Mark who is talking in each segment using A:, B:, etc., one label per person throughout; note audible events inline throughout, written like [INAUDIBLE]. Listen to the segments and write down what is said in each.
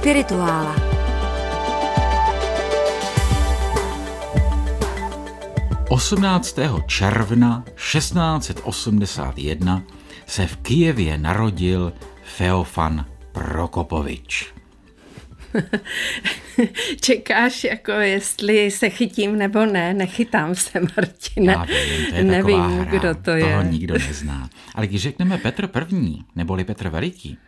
A: Spirituála.
B: Osmnáctého června 1681 se v Kijevě narodil Feofan Prokopovič. [LAUGHS]
C: Čekáš, jako jestli se chytím nebo ne, nechytám se, Martine.
B: Já vím, to je
C: Nevím,
B: hra,
C: kdo to je.
B: Toho nikdo nezná. Ale když řekneme Petr první, neboli Petr Veliký,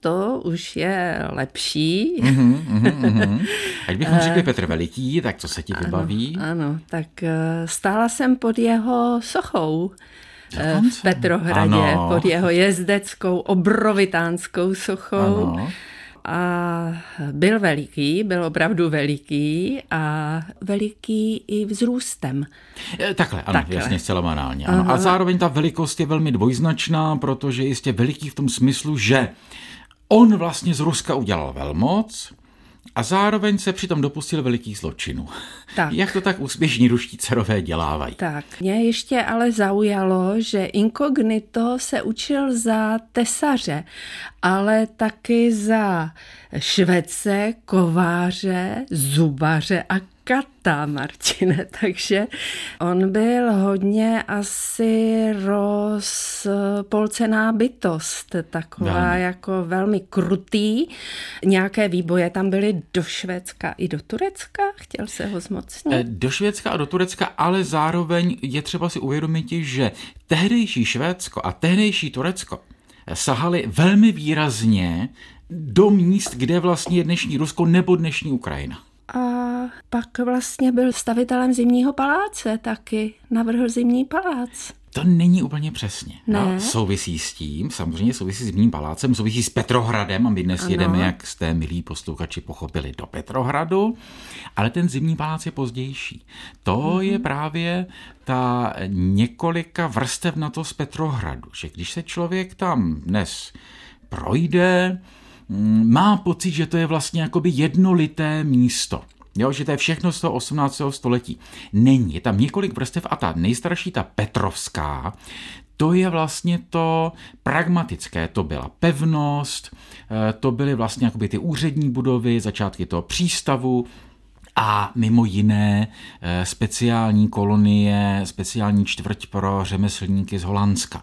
C: to už je lepší.
B: mhm, mhm, [LAUGHS] mhm. ať bychom řekli Petr Veliký, tak co se ti vybaví?
C: Ano, tak eh, stála jsem pod jeho sochou. eh,
B: Dokonce?
C: V Petrohradě,
B: Ano.
C: pod jeho jezdeckou, obrovitánskou sochou.
B: Ano.
C: A byl veliký, byl opravdu veliký a veliký i vzrůstem.
B: Takhle, ano,
C: Takhle.
B: jasně, zcela banálně. Ano. A zároveň ta velikost je velmi dvojznačná, protože jistě veliký v tom smyslu, že on vlastně z Ruska udělal velmoc a zároveň se přitom dopustil velikých zločinů.
C: Tak.
B: Jak to tak úspěšní ruští dcerové dělávají?
C: Tak, mě ještě ale zaujalo, že inkognito se učil za tesaře, ale taky za švece, kováře, zubaře a kata, Martine. [LAUGHS] Takže on byl hodně asi rozpolcená bytost, taková
B: Velmi.
C: jako velmi krutý. Nějaké výboje tam byly do Švédska i do Turecka, chtěl se ho zmocnit.
B: E, Do Švédska a do Turecka, ale zároveň je třeba si uvědomit, že tehdejší Švédsko a tehdejší Turecko sahali velmi výrazně do míst, kde vlastně je dnešní Rusko nebo dnešní Ukrajina.
C: A pak vlastně byl stavitelem zimního paláce taky. Navrhl zimní palác.
B: To není úplně přesně.
C: Ne?
B: No, souvisí s tím, samozřejmě souvisí s zimním palácem, souvisí s Petrohradem a my dnes
C: Ano.
B: jedeme, jak jste milí posluchači pochopili, do Petrohradu, ale ten zimní palác je pozdější. To
C: Mhm.
B: je právě ta několika vrstev na to z Petrohradu, že když se člověk tam dnes projde, mm, má pocit, že to je vlastně jakoby jednolité místo. Jo, že to je všechno z toho 18. století. Není, je tam několik vrstev a ta nejstarší, ta Petrovská, to je vlastně to pragmatické, to byla pevnost, eh, to byly vlastně jakoby ty úřední budovy, začátky toho přístavu, a mimo jiné eh, speciální kolonie, speciální čtvrť pro řemeslníky z Holandska.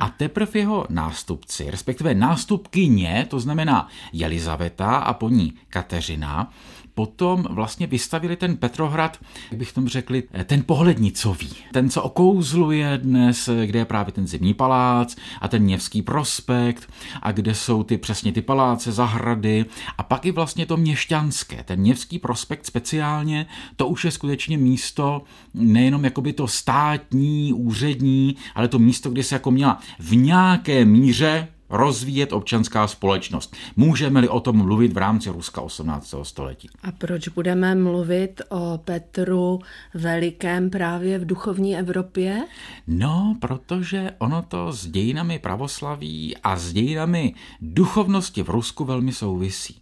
B: A teprve jeho nástupci, respektive nástupkyně, to znamená Jelizaveta a po ní Kateřina, potom vlastně vystavili ten Petrohrad, jak bych tomu řekli, eh, ten pohlednicový. Ten, co okouzluje dnes, eh, kde je právě ten zimní palác a ten Něvský prospekt a kde jsou ty přesně ty paláce, zahrady a pak i vlastně to měšťanské. Ten Něvský prospekt speciálně, to už je skutečně místo nejenom jakoby to státní, úřední, ale to místo, kde se jako měla v nějaké míře rozvíjet občanská společnost. Můžeme-li o tom mluvit v rámci Ruska 18. století?
C: A proč budeme mluvit o Petru Velikém právě v duchovní Evropě?
B: No, protože ono to s dějinami pravoslaví a s dějinami duchovnosti v Rusku velmi souvisí.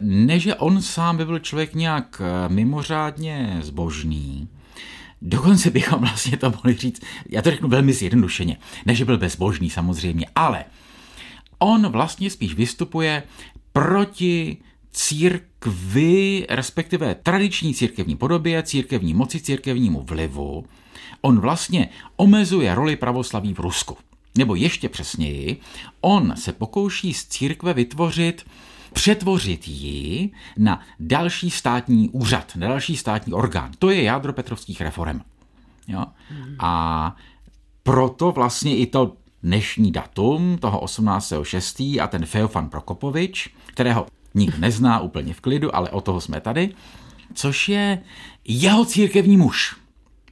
B: Ne, že on sám by byl člověk nějak eh, mimořádně zbožný, Dokonce bychom [LAUGHS] vlastně to mohli říct, já to řeknu velmi zjednodušeně, ne, že byl bezbožný samozřejmě, ale on vlastně spíš vystupuje proti církvi, respektive tradiční církevní podobě, církevní moci, církevnímu vlivu. On vlastně omezuje roli pravoslaví v Rusku. Nebo ještě přesněji, on se pokouší z církve vytvořit přetvořit ji na další státní úřad, na další státní orgán. To je jádro petrovských reform. Jo? A proto vlastně i to dnešní datum, toho 18.6. a ten Feofan Prokopovič, kterého nikdo nezná úplně v klidu, ale o toho jsme tady, což je jeho církevní muž.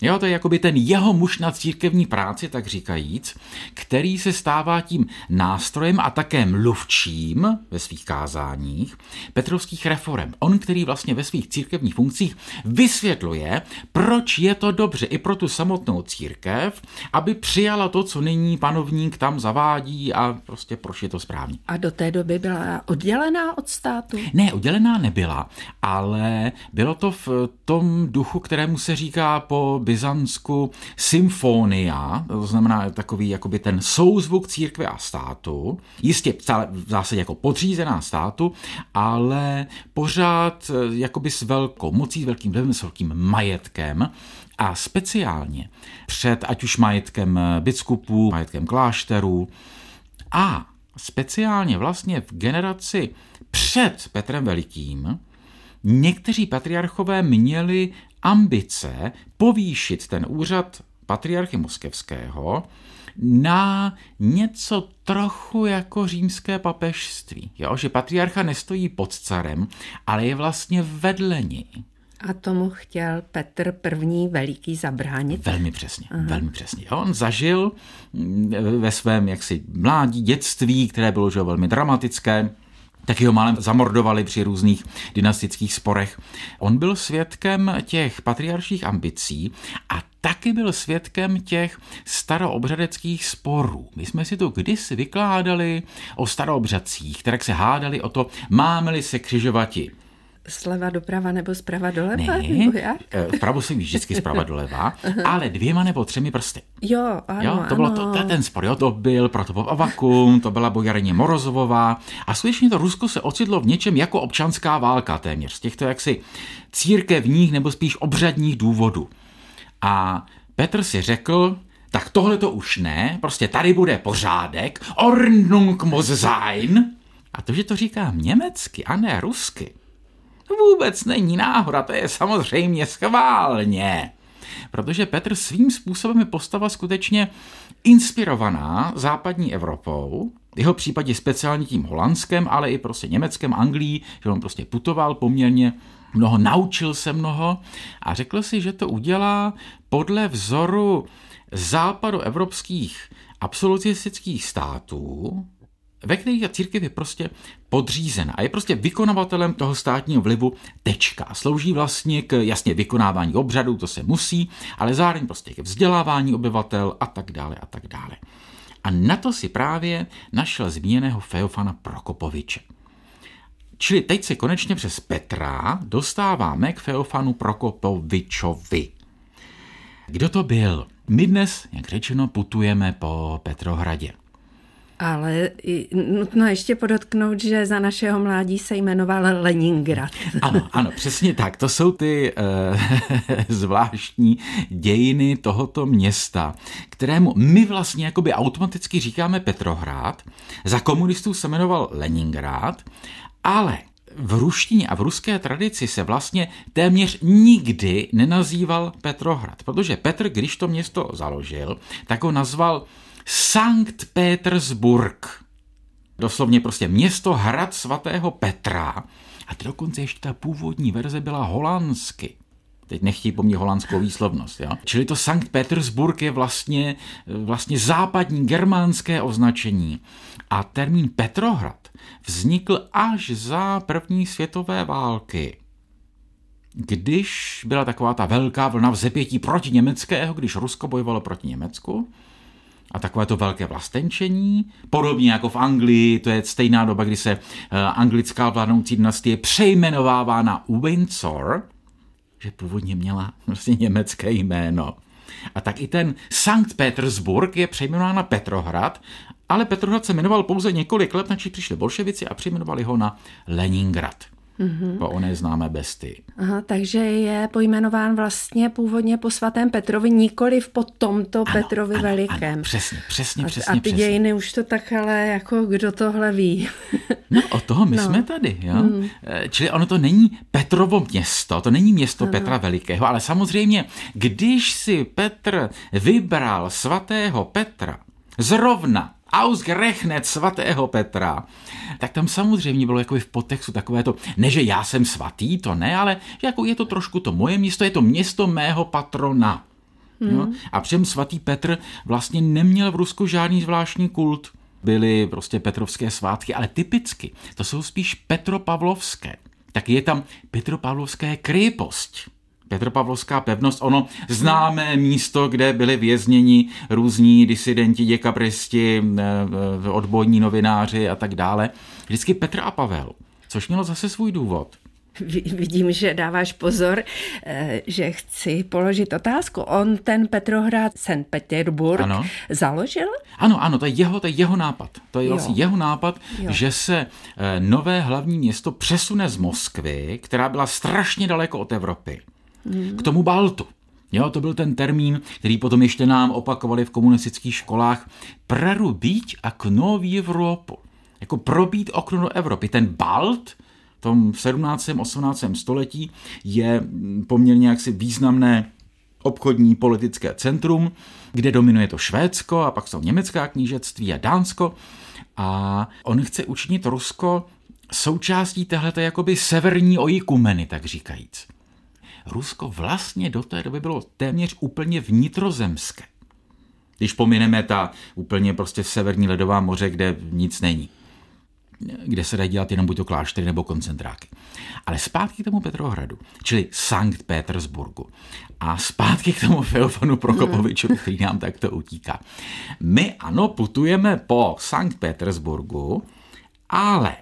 B: Jo, to je jakoby ten jeho muž na církevní práci, tak říkajíc, který se stává tím nástrojem a také mluvčím ve svých kázáních petrovských reform. On, který vlastně ve svých církevních funkcích vysvětluje, proč je to dobře i pro tu samotnou církev, aby přijala to, co nyní panovník tam zavádí a prostě proč je to správně.
C: A do té doby byla oddělená od státu?
B: Ne, udělená nebyla, ale bylo to v tom duchu, kterému se říká po Byzantsku symfonia, to znamená takový jakoby ten souzvuk církve a státu, jistě v zásadě jako podřízená státu, ale pořád eh, jakoby s velkou mocí, s velkým vlivem, s velkým majetkem a speciálně před ať už majetkem biskupů, majetkem klášterů a speciálně vlastně v generaci před Petrem Velikým někteří patriarchové měli ambice povýšit ten úřad patriarchy moskevského na něco trochu jako římské papežství. Jo? Že patriarcha nestojí pod carem, ale je vlastně vedle něj.
C: A tomu chtěl Petr I. veliký zabránit?
B: Velmi přesně, Aha. velmi přesně. On zažil mm, ve svém jaksi mládí, dětství, které bylo že velmi dramatické, taky ho málem zamordovali při různých dynastických sporech. On byl svědkem těch patriarších ambicí a taky byl svědkem těch staroobřadeckých sporů. My jsme si to kdysi vykládali o staroobřadcích, které se hádali o to, máme-li se křižovati
C: Sleva doprava nebo zprava doleva?
B: Ne,
C: nebo jak?
B: Eh, vpravo se vždycky zprava doleva, ale dvěma nebo třemi prsty.
C: Jo, ano,
B: jo, to bylo to, ten spor, jo, to byl Protopop Avakum, to byla bojarině Morozovová a skutečně to Rusko se ocitlo v něčem jako občanská válka téměř, z těchto jaksi církevních nebo spíš obřadních důvodů. A Petr si řekl, tak tohle to už ne, prostě tady bude pořádek, Ordnung muss sein. A to, že to říkám německy a ne rusky, vůbec není náhoda, to je samozřejmě schválně. Protože Petr svým způsobem je postava skutečně inspirovaná západní Evropou, v jeho případě speciálně tím holandském, ale i prostě německém, Anglií, že on prostě putoval poměrně mnoho, naučil se mnoho a řekl si, že to udělá podle vzoru západoevropských absolutistických států, ve kterých ta církev je prostě podřízena a je prostě vykonavatelem toho státního vlivu tečka. Slouží vlastně k jasně vykonávání obřadů, to se musí, ale zároveň prostě ke vzdělávání obyvatel a tak dále a tak dále. A na to si právě našel zmíněného Feofana Prokopoviče. Čili teď se konečně přes Petra dostáváme k Feofanu Prokopovičovi. Kdo to byl? My dnes, jak řečeno, putujeme po Petrohradě.
C: Ale nutno ještě podotknout, že za našeho mládí se jmenoval Leningrad. [LAUGHS]
B: Ano, ano, přesně tak. To jsou ty e, [LAUGHS] zvláštní dějiny tohoto města, kterému my vlastně jakoby automaticky říkáme Petrohrad. Za komunistů se jmenoval Leningrad, ale v ruštině a v ruské tradici se vlastně téměř nikdy nenazýval Petrohrad, protože Petr, když to město založil, tak ho nazval Sankt Petersburg. Doslovně prostě město hrad svatého Petra. A dokonce ještě ta původní verze byla holandsky. Teď nechtějí po mně holandskou výslovnost. Jo? Čili to Sankt Petersburg je vlastně, vlastně západní germánské označení. A termín Petrohrad vznikl až za první světové války. Když byla taková ta velká vlna vzepětí proti německého, když Rusko bojovalo proti Německu, a takové to velké vlastenčení, podobně jako v Anglii, to je stejná doba, kdy se eh, anglická vládnoucí dynastie přejmenovává na Windsor, že původně měla [LAUGHS] vlastně německé jméno. A tak i ten Sankt Petersburg je přejmenován na Petrohrad, ale Petrohrad se jmenoval pouze několik let, načí přišli bolševici a přejmenovali ho na Leningrad mm-hmm. po oné známé besty.
C: Aha, takže je pojmenován vlastně původně po svatém Petrovi, nikoli po tomto ano, Petrovi ano, Velikém. Ano,
B: přesně, přesně,
C: a,
B: přesně.
C: A ty
B: přesně.
C: dějiny už to tak ale jako kdo tohle ví.
B: no o toho my no. jsme tady, jo. Mm. Čili ono to není Petrovo město, to není město ano. Petra Velikého, ale samozřejmě, když si Petr vybral svatého Petra zrovna ausgerechnet svatého Petra, tak tam samozřejmě bylo jako v podtextu takové to, ne, že já jsem svatý, to ne, ale jako je to trošku to moje město, je to město mého patrona. Hmm. Jo? A přem svatý Petr vlastně neměl v Rusku žádný zvláštní kult. Byly prostě petrovské svátky, ale typicky to jsou spíš petropavlovské. Tak je tam petropavlovské krypost Petropavlovská pevnost, ono známé místo, kde byli vězněni různí disidenti, děkabristi, eh, eh, odbojní novináři a tak dále. Vždycky Petr a Pavel, což mělo zase svůj důvod.
C: Vidím, že dáváš pozor, eh, že chci položit otázku. On ten Petrohrad, St. Petersburg, ano. založil?
B: Ano, ano, to je jeho, to je jeho nápad. To je jo. vlastně jeho nápad, jo. že se eh, nové hlavní město přesune z Moskvy, která byla strašně daleko od Evropy, hmm. k tomu Baltu. Jo, to byl ten termín, který potom ještě nám opakovali v komunistických školách. Prerubíť a k nový Evropu. Jako probít okno do Evropy. Ten Balt, v tom 17. 18. století je poměrně jaksi významné obchodní politické centrum, kde dominuje to Švédsko a pak jsou německá knížectví a Dánsko. A on chce učinit Rusko součástí téhleté jakoby severní ojikumeny, tak říkajíc. Rusko vlastně do té doby bylo téměř úplně vnitrozemské. Když pomineme ta úplně prostě severní ledová moře, kde nic není kde se dají dělat jenom buď to kláštery nebo koncentráky. Ale zpátky k tomu Petrohradu, čili Sankt Petersburgu. A zpátky k tomu Feofanu Prokopovičovi, který nám takto utíká. My ano, putujeme po Sankt Petersburgu, ale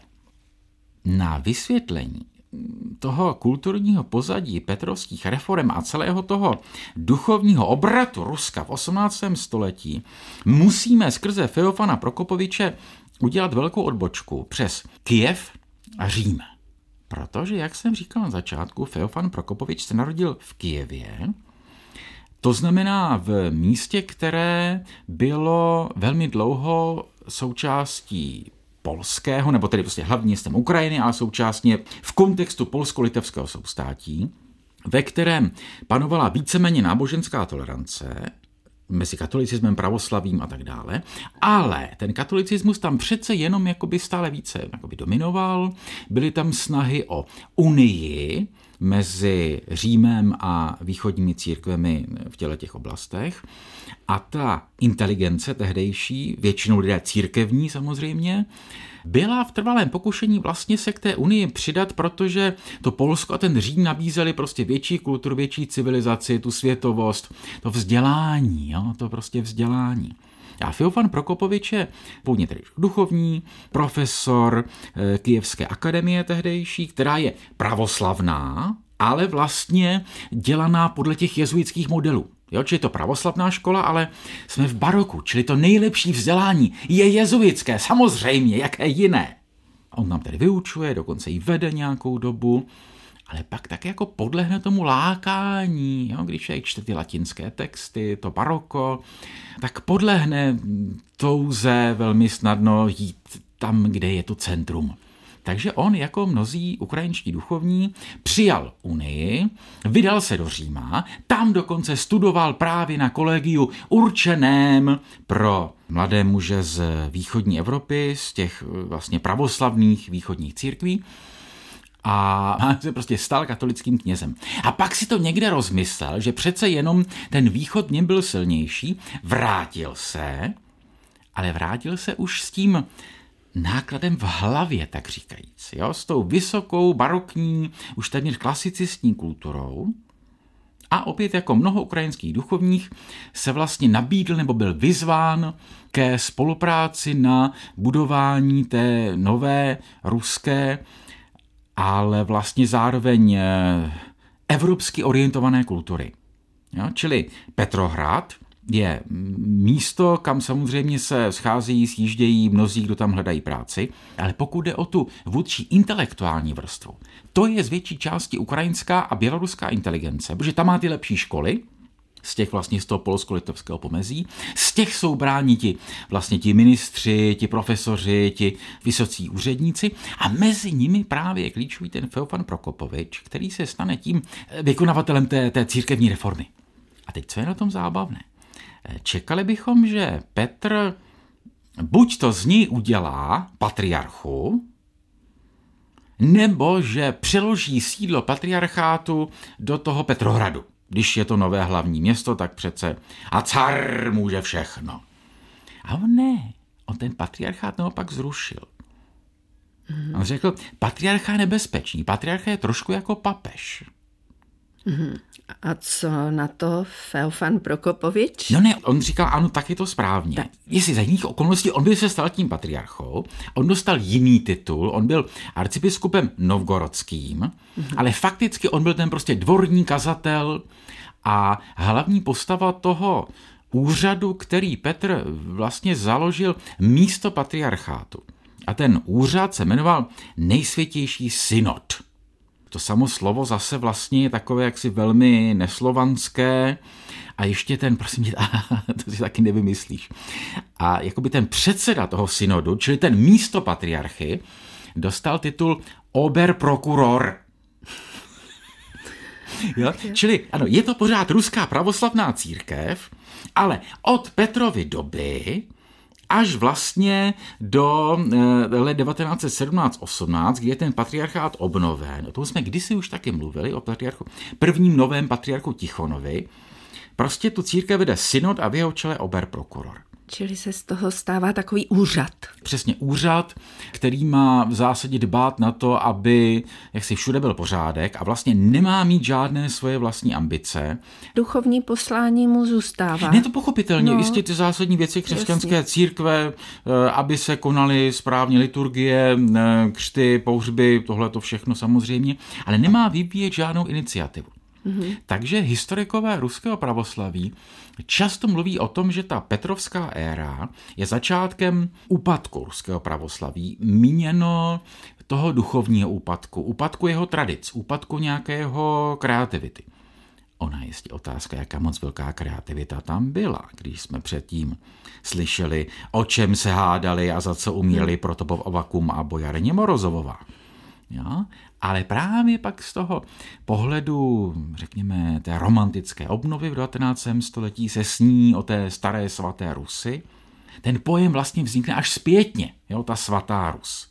B: na vysvětlení toho kulturního pozadí petrovských reform a celého toho duchovního obratu Ruska v 18. století musíme skrze Feofana Prokopoviče udělat velkou odbočku přes Kiev a Řím. Protože, jak jsem říkal na začátku, Feofan Prokopovič se narodil v Kijevě, to znamená v místě, které bylo velmi dlouho součástí polského, nebo tedy prostě hlavním městem Ukrajiny, ale současně v kontextu polsko-litevského soustátí, ve kterém panovala víceméně náboženská tolerance, mezi katolicismem, pravoslavím a tak dále, ale ten katolicismus tam přece jenom jakoby stále více jakoby dominoval, byly tam snahy o unii mezi Římem a východními církvemi v těle těch oblastech a ta inteligence tehdejší, většinou lidé církevní samozřejmě, byla v trvalém pokušení vlastně se k té unii přidat, protože to Polsko a ten Řím nabízeli prostě větší kulturu, větší civilizaci, tu světovost, to vzdělání, jo, to prostě vzdělání. A Fiofan Prokopovič je původně tedy duchovní, profesor eh, Kijevské akademie tehdejší, která je pravoslavná, ale vlastně dělaná podle těch jezuitských modelů. Jo, čili je to pravoslavná škola, ale jsme v baroku, čili to nejlepší vzdělání je jezuitské, samozřejmě, jaké jiné. On nám tedy vyučuje, dokonce ji vede nějakou dobu, ale pak tak jako podlehne tomu lákání, jo, když je čte ty latinské texty, to baroko, tak podlehne touze velmi snadno jít tam, kde je to centrum. Takže on jako mnozí ukrajinští duchovní přijal Unii, vydal se do Říma, tam dokonce studoval právě na kolegiu určeném pro mladé muže z východní Evropy, z těch vlastně pravoslavných východních církví [LAUGHS] a se prostě stal katolickým knězem. A pak si to někde rozmyslel, že přece jenom ten východ něm byl silnější, vrátil se, ale vrátil se už s tím nákladem v hlavě, tak říkajíc, jo? s tou vysokou barokní, už téměř klasicistní kulturou. A opět jako mnoho ukrajinských duchovních se vlastně nabídl nebo byl vyzván ke spolupráci na budování té nové ruské, ale vlastně zároveň eh, evropsky orientované kultury. Jo? Čili Petrohrad – je místo, kam samozřejmě se scházejí, sjíždějí mnozí, kdo tam hledají práci, ale pokud jde o tu vůdčí intelektuální vrstvu, to je z větší části ukrajinská a běloruská inteligence, protože tam má ty lepší školy, z těch vlastně z toho polsko-litovského pomezí. Z těch jsou bráni ti vlastně ti ministři, ti profesoři, ti vysocí úředníci a mezi nimi právě klíčový ten Feofan Prokopovič, který se stane tím vykonavatelem té, té církevní reformy. A teď co je na tom zábavné? Čekali bychom, že Petr buď to z ní udělá patriarchu, nebo že přeloží sídlo patriarchátu do toho Petrohradu. Když je to nové hlavní město, tak přece a car může všechno. A on ne, on ten patriarchát naopak zrušil. On řekl, patriarcha je nebezpečný, patriarcha je trošku jako papež.
C: Mm-hmm. A co na to Feofan Prokopovič?
B: No ne, on říkal, ano, tak je to správně. Tak. Jestli za jiných okolností, on by se stal tím patriarchou, on dostal jiný titul, on byl arcibiskupem novgorodským, mm-hmm. ale fakticky on byl ten prostě dvorní kazatel a hlavní postava toho úřadu, který Petr vlastně založil místo patriarchátu. A ten úřad se jmenoval Nejsvětější synod. To samo slovo zase vlastně je takové jaksi velmi neslovanské a ještě ten, prosím tě, [LAUGHS] to si taky nevymyslíš. A jakoby ten předseda toho synodu, čili ten místo patriarchy, dostal titul Oberprokuror. [LAUGHS] Jo? Čili ano, je to pořád ruská pravoslavná církev, ale od Petrovy doby až vlastně do eh, let 1917-18, kdy je ten patriarchát obnoven. O tom jsme kdysi už taky mluvili, o patriarchu, prvním novém patriarchu Tichonovi. Prostě tu církev vede synod a v jeho čele oberprokuror.
C: Čili se z toho stává takový úřad.
B: Přesně úřad, který má v zásadě dbát na to, aby jak si všude byl pořádek a vlastně nemá mít žádné svoje vlastní ambice.
C: Duchovní poslání mu zůstává.
B: Ne to pochopitelně, no, jistě ty zásadní věci křesťanské jasně. církve, eh, aby se konaly správně liturgie, eh, křty, pohřby, tohle to všechno samozřejmě, ale nemá vyvíjet žádnou iniciativu. Mm-hmm. Takže historikové ruského pravoslaví často mluví o tom, že ta Petrovská éra je začátkem úpadku ruského pravoslaví, míněno toho duchovního úpadku, úpadku jeho tradic, úpadku nějakého kreativity. Ona je jistě otázka, jaká moc velká kreativita tam byla, když jsme předtím slyšeli, o čem se hádali a za co uměli hmm. Protopov Avakum a Bojarině Morozovová. Jo? Ale právě pak z toho pohledu, řekněme, té romantické obnovy v 19. století se sní o té staré svaté Rusy, ten pojem vlastně vznikne až zpětně, jo, ta svatá Rus.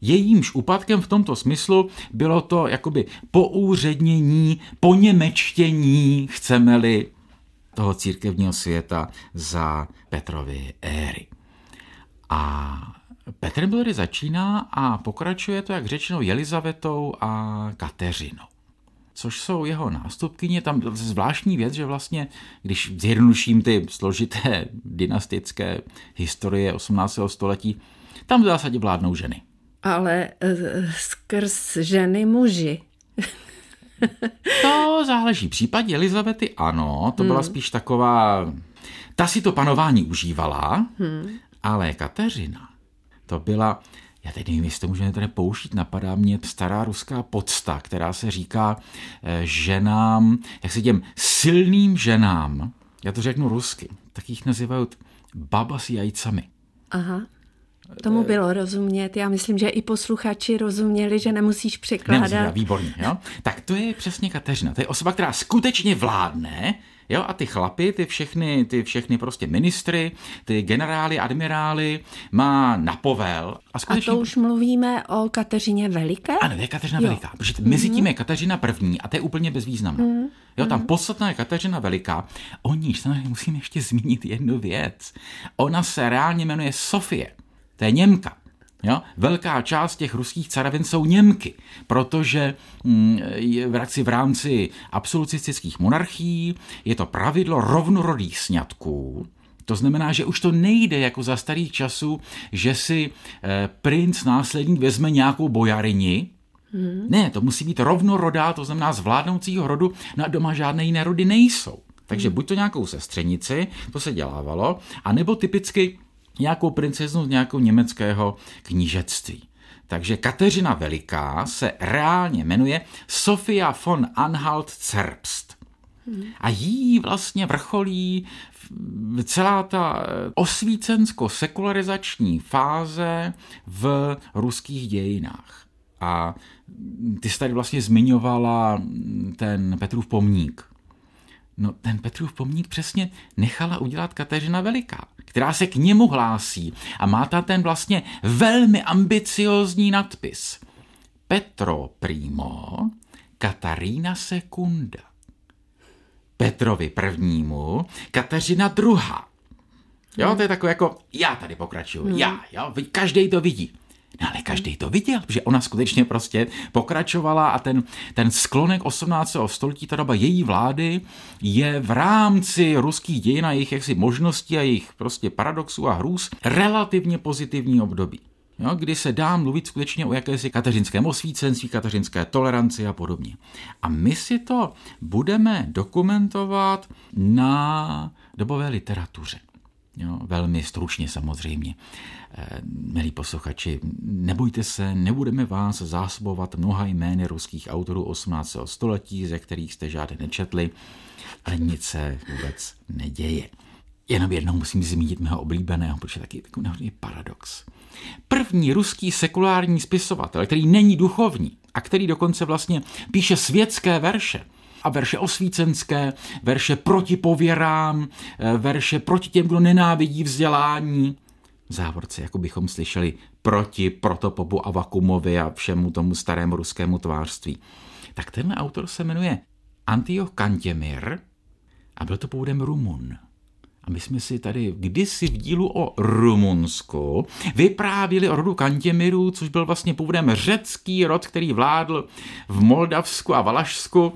B: Jejímž úpadkem v tomto smyslu bylo to jakoby poúřednění, poněmečtění, chceme-li, toho církevního světa za Petrovy éry. A Petr Millery začíná a pokračuje to, jak řečeno, Jelizavetou a Kateřinou což jsou jeho nástupkyně. Tam zvláštní věc, že vlastně, když zjednoduším ty složité dynastické historie 18. století, tam v zásadě vládnou ženy.
C: Ale uh, skrz ženy muži. [LAUGHS]
B: to záleží. V případě Elizabety ano, to byla hmm. spíš taková... Ta si to panování užívala, hmm. ale Kateřina to byla, já teď nevím, jestli to můžeme tady použít, napadá mě stará ruská podsta, která se říká eh, ženám, jak se těm silným ženám, já to řeknu rusky, tak jich nazývají baba s jajcami.
C: Aha. Tomu bylo rozumět. Já myslím, že i posluchači rozuměli, že nemusíš překládat.
B: Nemusím, výborně, jo? Tak to je přesně Kateřina. To je osoba, která skutečně vládne, Jo, a ty chlapy, ty všechny, ty všechny prostě ministry, ty generály, admirály má na povel.
C: A, skutečně... a to už mluvíme o Kateřině Veliké?
B: Ano, je Kateřina jo. Veliká, protože mm-hmm. mezi tím je Kateřina první a to je úplně bezvýznamná. Mm-hmm. Jo, tam mhm. podstatná je Kateřina Veliká. O níž samozřejmě musím ještě [LAUGHS] zmínit jednu věc. Ona se reálně jmenuje Sofie. To je Němka. Jo? Velká část těch ruských caravin jsou Němky, protože mm, v rámci absolutistických monarchií je to pravidlo rovnorodých sňatků, to znamená, že už to nejde jako za starých časů, že si eh, princ následník vezme nějakou bojarini, Hmm. Ne, to musí být rovnorodá, to znamená z vládnoucího rodu, na doma žádné jiné rody nejsou. Takže hmm. buď to nějakou sestřenici, to se dělávalo, anebo typicky nějakou princeznu z nějakého německého knížectví. Takže Kateřina Veliká se reálně jmenuje Sofia von Anhalt Zerbst. A jí vlastně vrcholí celá ta osvícensko-sekularizační fáze v ruských dějinách. A ty jsi tady vlastně zmiňovala ten Petrův pomník. No ten Petrův pomník přesně nechala udělat Kateřina Veliká, která se k němu hlásí a má tam ten vlastně velmi ambiciozní nadpis. Petro primo, Katarína sekunda. Petrovi prvnímu, Kateřina druhá. Jo, to je takové jako, já tady pokračuju, hmm. já, jo, každý to vidí. No ale každý to viděl, že ona skutečně prostě pokračovala a ten, ten sklonek 18. století, ta doba její vlády, je v rámci ruských dějin a jejich jaksi možností a jejich prostě paradoxů a hrůz relativně pozitivní období. Jo, kdy se dá mluvit skutečně o jakési kateřinském osvícenství, kateřinské toleranci a podobně. A my si to budeme dokumentovat na dobové literatuře. Jo, velmi stručně samozřejmě. Eh, milí posluchači, nebojte se, nebudeme vás zásobovat mnoha jmény ruských autorů 18. století, ze kterých jste žádné nečetli, ale nic se vůbec neděje. Jenom jednou musím zmínit mého oblíbeného, protože taky takový paradox. První ruský sekulární spisovatel, který není duchovní a který dokonce vlastně píše světské verše, a verše osvícenské, verše proti pověrám, eh, verše proti těm, kdo nenávidí vzdělání. V závorce, jako bychom slyšeli, proti protopopu Avakumovi a všemu tomu starému ruskému tvářství. Tak ten autor se jmenuje Antioch Kantěmir a byl to původem Rumun. A my jsme si tady kdysi v dílu o Rumunsku vyprávěli o rodu Kantěmirů, což byl vlastně původem řecký rod, který vládl v Moldavsku a Valašsku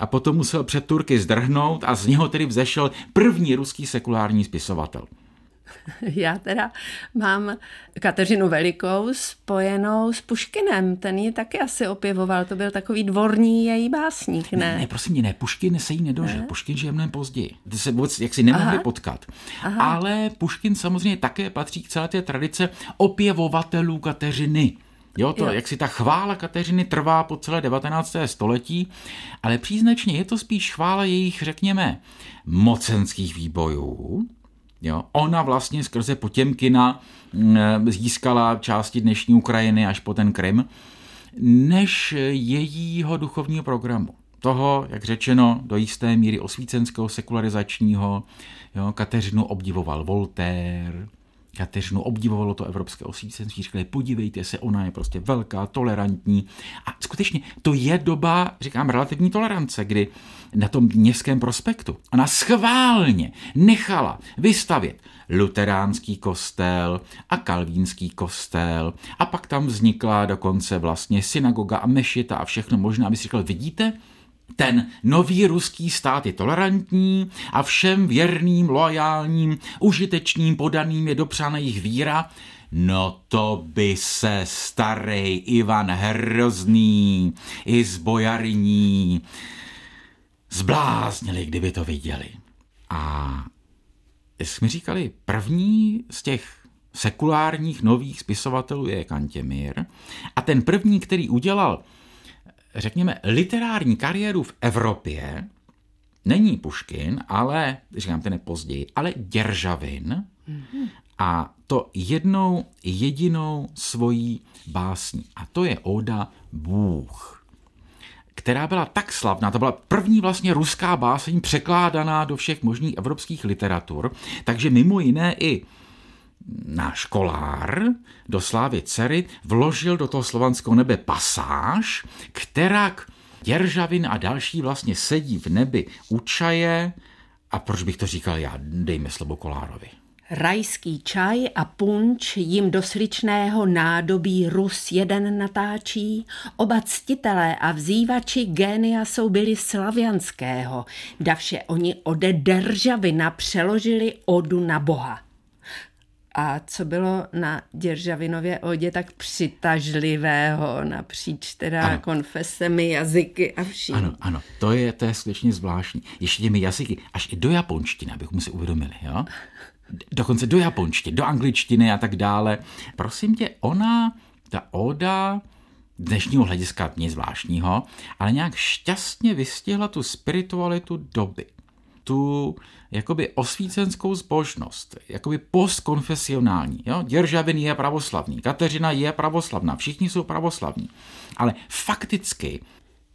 B: a potom musel před Turky zdrhnout a z něho tedy vzešel první ruský sekulární spisovatel. [LAUGHS]
C: Já teda mám Kateřinu Velikou spojenou s Puškinem. Ten ji taky asi opěvoval. To byl takový dvorní její básník, ne?
B: Ne, ne prosím mě, ne. Puškin se jí nedožil. Ne? Puškin žije mnohem později. Ty se vůbec jaksi nemohli Aha. potkat. Aha. Ale Puškin samozřejmě také patří k celé té tradice opěvovatelů Kateřiny. Jo, to, jo. jak si ta chvála Kateřiny trvá po celé 19. století, ale příznačně je to spíš chvála jejich, řekněme, mocenských výbojů. Jo, ona vlastně skrze Potěmkina mm, získala části dnešní Ukrajiny až po ten Krym, než jejího duchovního programu. Toho, jak řečeno, do jisté míry osvícenského, sekularizačního. Jo, Kateřinu obdivoval Voltaire, Kateřinu obdivovalo to evropské osvícenství, říkali, podívejte se, ona je prostě velká, tolerantní. A skutečně to je doba, říkám, relativní tolerance, kdy na tom městském prospektu ona schválně nechala vystavět luteránský kostel a kalvínský kostel a pak tam vznikla dokonce vlastně synagoga a mešita a všechno možné, aby si říkal, vidíte, ten nový ruský stát je tolerantní a všem věrným, loajálním, užitečným, podaným je dopřána jejich víra, No to by se starý Ivan Hrozný i z bojaryní zbláznili, kdyby to viděli. A jsme říkali, první z těch sekulárních nových spisovatelů je Kantěmír a ten první, který udělal řekněme, literární kariéru v Evropě není Puškin, ale, říkám ten je později, ale Děržavin mm-hmm. a to jednou jedinou svojí básní. A to je Oda Bůh která byla tak slavná, to byla první vlastně ruská báseň překládaná do všech možných evropských literatur, takže mimo jiné i náš kolár do slávy dcery vložil do toho slovanského nebe pasáž, která Děržavin a další vlastně sedí v nebi u čaje a proč bych to říkal já, dejme slovo Kolárovi.
C: Rajský čaj a punč jim do sličného nádobí Rus jeden natáčí, oba ctitelé a vzývači génia jsou byli slavianského, davše oni ode Deržavina přeložili odu na boha. A co bylo na Děržavinově odě tak přitažlivého napříč teda ano. konfesemi, jazyky a vším.
B: Ano, ano, to je, to je skutečně zvláštní. Ještě těmi jazyky, až i do japonštiny, abychom si uvědomili, jo? Dokonce do japonštiny, do angličtiny a tak dále. Prosím tě, ona, ta oda, dnešního hlediska nic zvláštního, ale nějak šťastně vystihla tu spiritualitu doby tu jakoby osvícenskou zbožnost, jakoby postkonfesionální. Jo? Děržavin je pravoslavný, Kateřina je pravoslavná, všichni jsou pravoslavní. Ale fakticky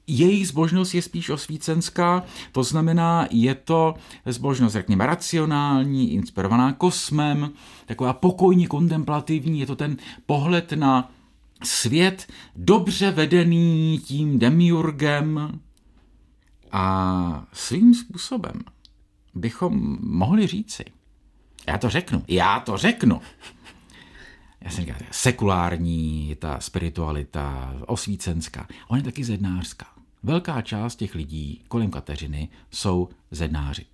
B: jejich zbožnost je spíš osvícenská, to znamená, je to zbožnost, řekněme, racionální, inspirovaná kosmem, taková pokojně kontemplativní, je to ten pohled na svět dobře vedený tím demiurgem a svým způsobem bychom mohli říci, já to řeknu, já to řeknu, já jsem říkal, sekulární, ta spiritualita, osvícenská. On je taky zednářská. Velká část těch lidí kolem Kateřiny jsou zednáři.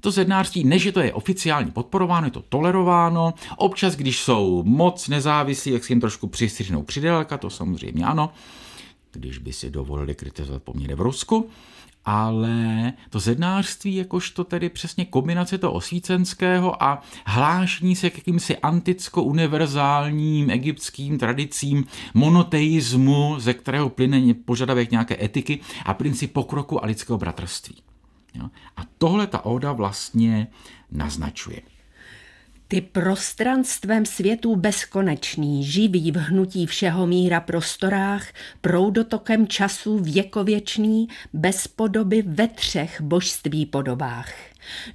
B: To zednářství, než je to je oficiálně podporováno, je to tolerováno. Občas, když jsou moc nezávislí, jak si jim trošku přistřihnou křidelka, to samozřejmě ano, když by si dovolili kritizovat poměry v Rusku ale to zednářství jakožto tedy přesně kombinace toho osvícenského a hlášení se k jakýmsi anticko-univerzálním egyptským tradicím monoteismu, ze kterého plyne požadavek nějaké etiky a princip pokroku a lidského bratrství. A tohle ta oda vlastně naznačuje.
C: Ty prostranstvem světů bezkonečný, živý v hnutí všeho míra prostorách, proudotokem času věkověčný, bez podoby ve třech božství podobách.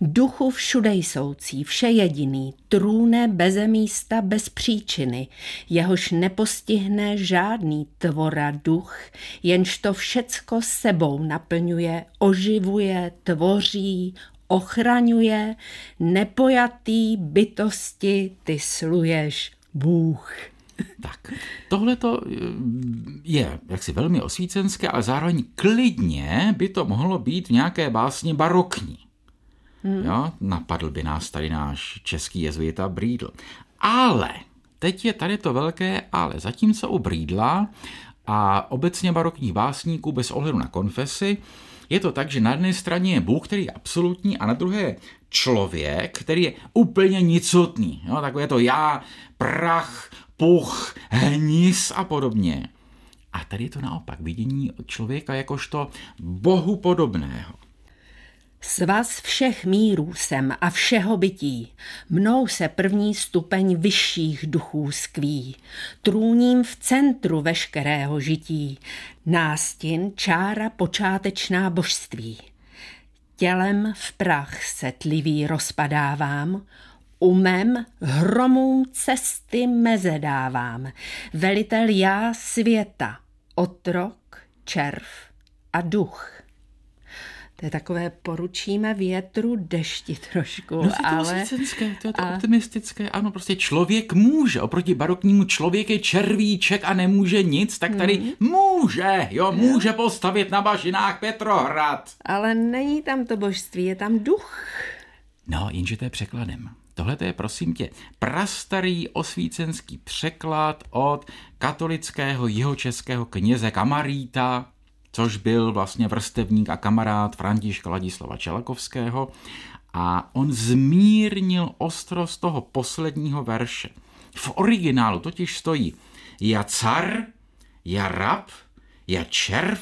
C: Duchu všude jsoucí, všejediný, trůne beze místa, bez příčiny, jehož nepostihne žádný tvora duch, jenž to všecko sebou naplňuje, oživuje, tvoří, ochraňuje nepojatý bytosti, ty sluješ Bůh.
B: Tak, tohle to eh, je jaksi velmi osvícenské, ale zároveň klidně by to mohlo být v nějaké básně barokní. Hmm. Jo, napadl by nás tady náš český jezuita Brídl. Ale, teď je tady to velké ale, zatímco u Brídla a obecně barokních básníků bez ohledu na konfesy, je to tak, že na jedné straně je Bůh, který je absolutní, a na druhé člověk, který je úplně nicotný. Jo? Takové to já, prach, puch, hnis a podobně. A tady je to naopak vidění člověka jakožto bohu podobného.
C: Svaz všech mírů jsem a všeho bytí, mnou se první stupeň vyšších duchů skví, trůním v centru veškerého žití, nástin čára počátečná božství. Tělem v prach se tlivý rozpadávám, umem hromů cesty meze dávám, velitel já světa, otrok, červ a duch. To je takové poručíme větru dešti trošku.
B: No, to ale... to to je to a... optimistické. Ano, prostě člověk může. Oproti baroknímu člověk je červíček a nemůže nic, tak tady hmm. může, jo, může postavit na bažinách Petrohrad.
C: Ale není tam to božství, je tam duch.
B: No, jenže to je překladem. Tohle je, prosím tě, prastarý osvícenský překlad od katolického jihočeského kněze Kamaríta, což byl vlastně vrstevník a kamarád Františka Ladislava Čelakovského a on zmírnil ostrost toho posledního verše. V originálu totiž stojí ja car, ja rab, ja červ,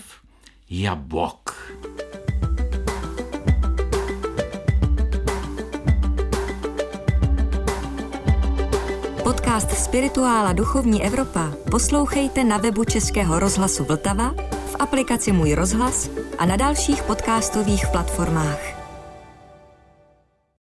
B: ja bok.
A: Podcast Spirituála Duchovní Evropa poslouchejte na webu Českého rozhlasu Vltava aplikaci Můj rozhlas a na dalších podcastových platformách.